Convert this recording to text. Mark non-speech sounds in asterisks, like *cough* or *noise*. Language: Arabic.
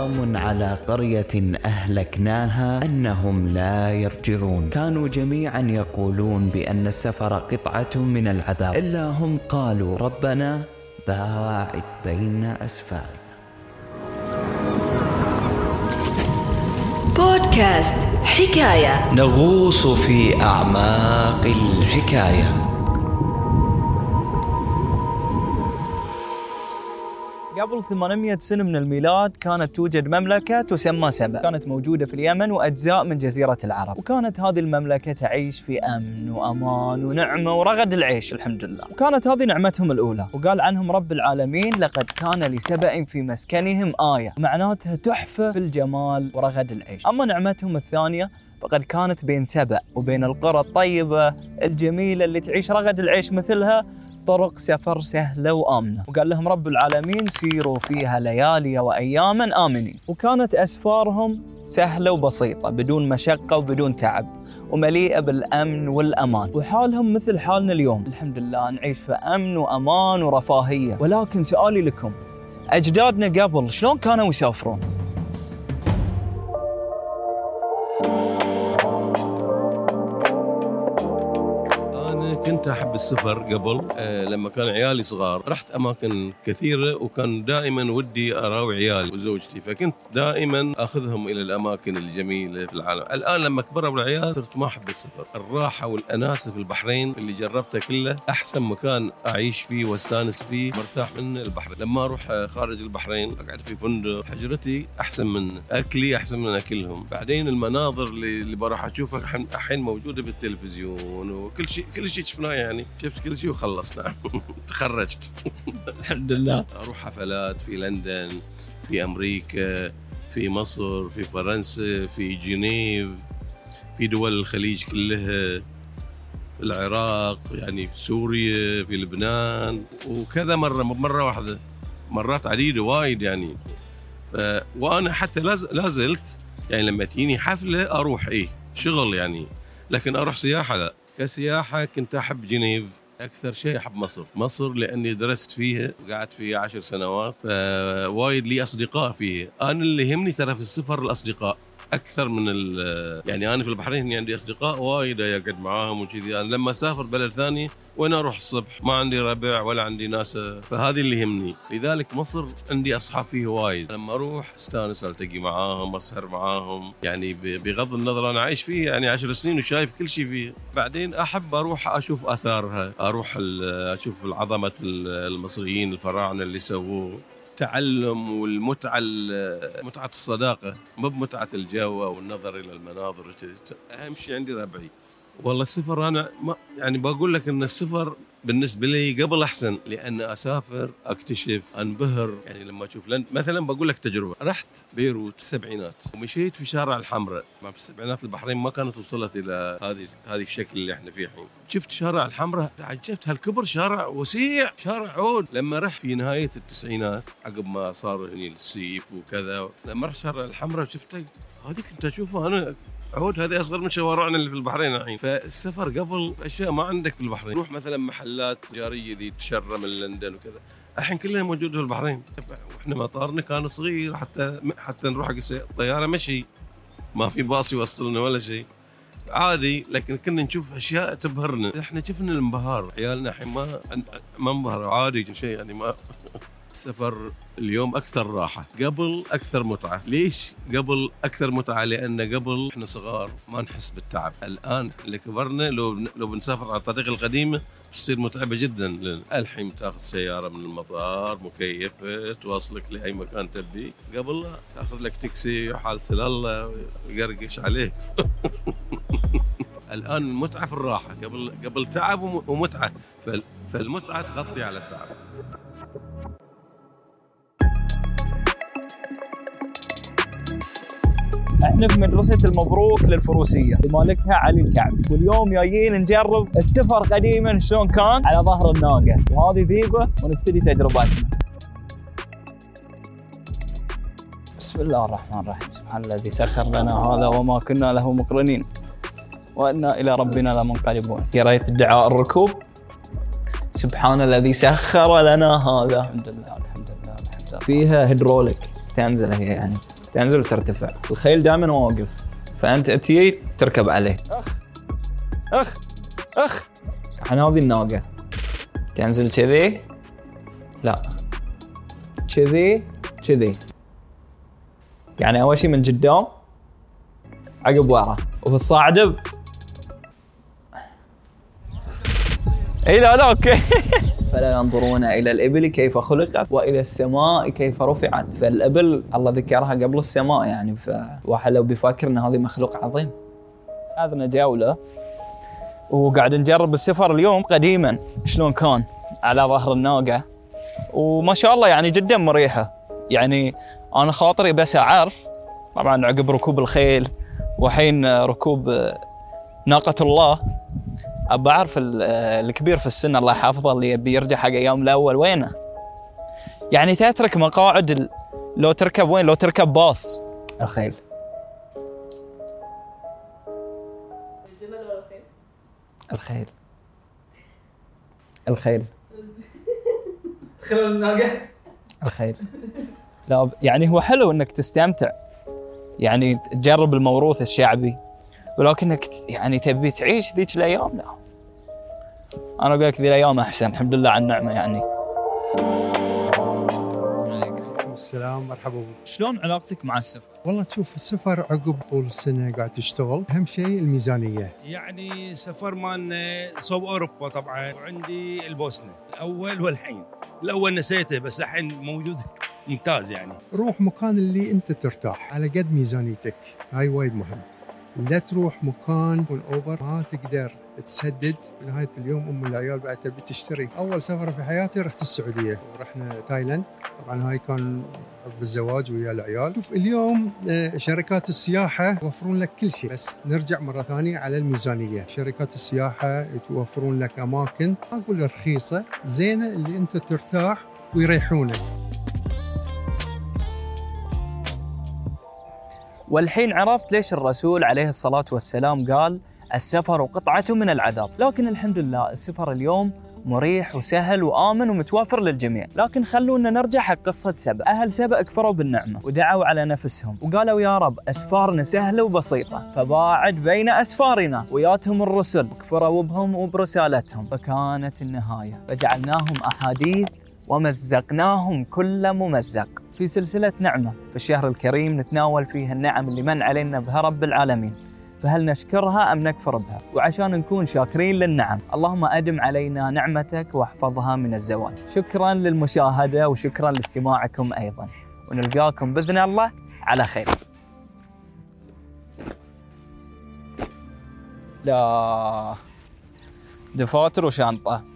سلام على قرية أهلكناها أنهم لا يرجعون. كانوا جميعا يقولون بأن السفر قطعة من العذاب. إلا هم قالوا ربنا باعد بين أسفارنا. بودكاست حكاية. نغوص في أعماق الحكاية. قبل 800 سنة من الميلاد كانت توجد مملكة تسمى سبأ. كانت موجودة في اليمن وأجزاء من جزيرة العرب. وكانت هذه المملكة تعيش في أمن وأمان ونعمة ورغد العيش الحمد لله. وكانت هذه نعمتهم الأولى. وقال عنهم رب العالمين لقد كان لسبأ في مسكنهم آية. معناتها تحفة في الجمال ورغد العيش. أما نعمتهم الثانية فقد كانت بين سبأ وبين القرى الطيبة الجميلة اللي تعيش رغد العيش مثلها طرق سفر سهلة وآمنة. وقال لهم رب العالمين سيروا فيها ليالي وأياما آمنين. وكانت أسفارهم سهلة وبسيطة بدون مشقة وبدون تعب ومليئة بالأمن والأمان. وحالهم مثل حالنا اليوم. الحمد لله نعيش في أمن وأمان ورفاهية. ولكن سؤالي لكم أجدادنا قبل شلون كانوا يسافرون؟ كنت أحب السفر قبل آه، لما كان عيالي صغار. رحت أماكن كثيرة وكان دائما ودي أراوي عيالي وزوجتي فكنت دائما أخذهم إلى الأماكن الجميلة في العالم. الآن لما كبروا العيال صرت ما أحب السفر. الراحة والأناسة في البحرين اللي جربته كله أحسن مكان أعيش فيه وأستانس فيه مرتاح منه البحرين لما أروح آه، خارج البحرين أقعد في فندق حجرتي أحسن من أكلي أحسن من أكلهم. بعدين المناظر اللي, اللي بروح أشوفها الحين- موجودة بالتلفزيون وكل شيء كل شيء شفناه يعني؟ شفت كل شيء وخلصنا. *laughs* تخرجت. الحمد لله. أروح حفلات في لندن في أمريكا في مصر في فرنسا في جنيف في دول الخليج كلها. العراق يعني في سوريا في لبنان وكذا مرة مو مرة واحدة. مرات عديدة وايد يعني. ف... وأنا حتى لاز... لازلت يعني لما تجيني حفلة أروح إيه شغل يعني. لكن أروح سياحة لا. كسياحة كنت أحب جنيف أكثر شيء أحب مصر. مصر لأني درست فيها وقعدت فيها عشر سنوات فوايد لي أصدقاء فيها. أنا اللي يهمني ترى في السفر الأصدقاء. أكثر من يعني أنا في البحرين عندي أصدقاء وايد اقعد معاهم وكذي. أنا لما أسافر بلد ثاني وين أروح الصبح؟ ما عندي ربع ولا عندي ناس. فهذه اللي يهمني. لذلك مصر عندي أصحاب فيه وايد. لما أروح أستانس ألتقي معاهم أسهر معاهم. يعني بغض النظر أنا عايش فيه يعني عشر سنين وشايف كل شيء فيه. بعدين أحب أروح أشوف آثارها. أروح أشوف العظمة ال- المصريين الفراعنة اللي سووه. التعلم والمتعة ال- متعة الصداقة مو بمتعة الجو أو النظر إلى المناظر. أهم شيء عندي ربعي والله السفر أنا ما يعني بقول لك أن السفر بالنسبة لي قبل أحسن لأن أسافر أكتشف أنبهر. يعني لما أشوف لند مثلا بقول لك تجربة. رحت بيروت السبعينات ومشيت في شارع الحمراء. ما في السبعينات البحرين ما كانت وصلت إلى هذه هذه الشكل اللي إحنا فيه الحين. شفت شارع الحمراء تعجبت. هالكبر شارع وسيع شارع عود. لما رحت في نهاية التسعينات عقب ما صار هني السيف وكذا لما رحت شارع الحمراء شفته هذه كنت أشوفها أنا عود هذه أصغر من شوارعنا اللي في البحرين الحين. فالسفر قبل أشياء ما عندك في البحرين. روح مثلا محلات تجارية ذي تشرى من لندن وكذا. الحين كلها موجودة في البحرين. وإحنا مطارنا كان صغير حتى حتى نروح حق الطياره مشي ما في باص يوصلنا ولا شيء عادي لكن كنا نشوف أشياء تبهرنا. إحنا شفنا الانبهار. عيالنا الحين ما ما انبهروا. عادي شيء يعني ما *laughs* السفر اليوم أكثر راحة قبل أكثر متعة. ليش قبل أكثر متعة؟ لأن قبل إحنا صغار ما نحس بالتعب. الآن اللي كبرنا لو لو بنسافر على الطريق القديمة تصير متعبة جدا. الحين تاخذ سيارة من المطار مكيفة توصلك لأي مكان تبي. قبل تاخذ لك تاكسي حالة الله يقرقش عليك. *laughs* الآن المتعة في الراحة قبل قبل تعب وم- ومتعة. فال- فالمتعة تغطي على التعب. إحنا في مدرسة المبروك للفروسية. لمالكها علي الكعبي. واليوم جايين نجرب السفر قديما شلون كان على ظهر الناقة. وهذه ذيبة ونبتدي تجربتنا بسم الله الرحمن الرحيم. سبحان الذي سخر لنا هذا وما كنا له مقرنين. وإنا إلى ربنا لمنقلبون. قريت الدعاء الركوب. سبحان الذي سخر لنا هذا. الحمد لله الحمد لله الحمد لله. فيها هيدروليك. تنزل هي يعني. تنزل وترتفع. الخيل دائما واقف. فأنت تجي تركب عليه. أخ. أخ. أخ. عن هذه الناقة. تنزل كذي. لا. كذي. كذي. يعني أول شيء من قدام. عقب ورا. وفي الصاعدة اي لا لا أوكي. *laughs* فلا ينظرون إلى الإبل كيف خلقت وإلى السماء كيف رفعت. فالإبل الله ذكرها قبل السماء يعني فواحد لو بيفكر إن هذه مخلوق عظيم. هذنا جوله وقاعد نجرب السفر اليوم قديما. شلون كان؟ على ظهر الناقة. وما شاء الله يعني جدا مريحة. يعني أنا خاطري بس أعرف. طبعا عقب ركوب الخيل وحين ركوب ناقة الله ابى أعرف ال- الكبير في السن الله يحفظه اللي يبي يرجع حق أيام الأول وينه؟ يعني تترك مقاعد ال- لو تركب وين؟ لو تركب باص. الخيل. الجمل ولا الخيل؟ الخيل. الخيل. *laughs* خلال الناقة الخيل. لا يعني هو حلو إنك تستمتع. يعني تجرب الموروث الشعبي. ولكنك يعني تبي تعيش ذيك الأيام؟ لا. أنا أقول لك ذي الأيام أحسن. الحمد لله على النعمة يعني. السلام. مرحبا. بك. شلون علاقتك مع السفر؟ والله تشوف السفر عقب طول السنة قاعد تشتغل. أهم شيء الميزانية. يعني سفر مالنا صوب أوروبا طبعا. وعندي البوسنة. الأول والحين. الأول نسيته بس الحين موجود. ممتاز يعني. روح مكان اللي أنت ترتاح على قد ميزانيتك. هاي وايد مهم. لا تروح مكان يكون over ما تقدر تسدد. نهاية اليوم أم العيال بعد تبي تشتري. أول سفره في حياتي رحت السعودية. ورحنا تايلاند. طبعا هاي كان عقب الزواج ويا العيال. شوف اليوم آه، شركات السياحة يوفرون لك كل شيء. بس نرجع مرة ثانية على الميزانية. شركات السياحة يوفرون لك أماكن. ما أقول رخيصة زينة اللي أنت ترتاح ويريحونك. والحين عرفت ليش الرسول عليه الصلاة والسلام قال السفر قطعة من العذاب. لكن الحمد لله السفر اليوم مريح وسهل وآمن ومتوفر للجميع. لكن خلونا نرجع حق قصة سبأ. أهل سبأ كفروا بالنعمة ودعوا على نفسهم وقالوا يا رب أسفارنا سهلة وبسيطة فباعد بين أسفارنا. وياتهم الرسل وكفروا بهم وبرسالتهم. فكانت النهاية. فجعلناهم أحاديث ومزقناهم كل ممزق. في سلسلة نعمة. في الشهر الكريم نتناول فيها النعم اللي من علينا بها رب العالمين. فهل نشكرها أم نكفر بها؟ وعشان نكون شاكرين للنعم اللهم أدم علينا نعمتك واحفظها من الزوال. شكرا للمشاهدة وشكرا لاستماعكم أيضا. ونلقاكم بإذن الله على خير. لا. دفاتر وشنطة.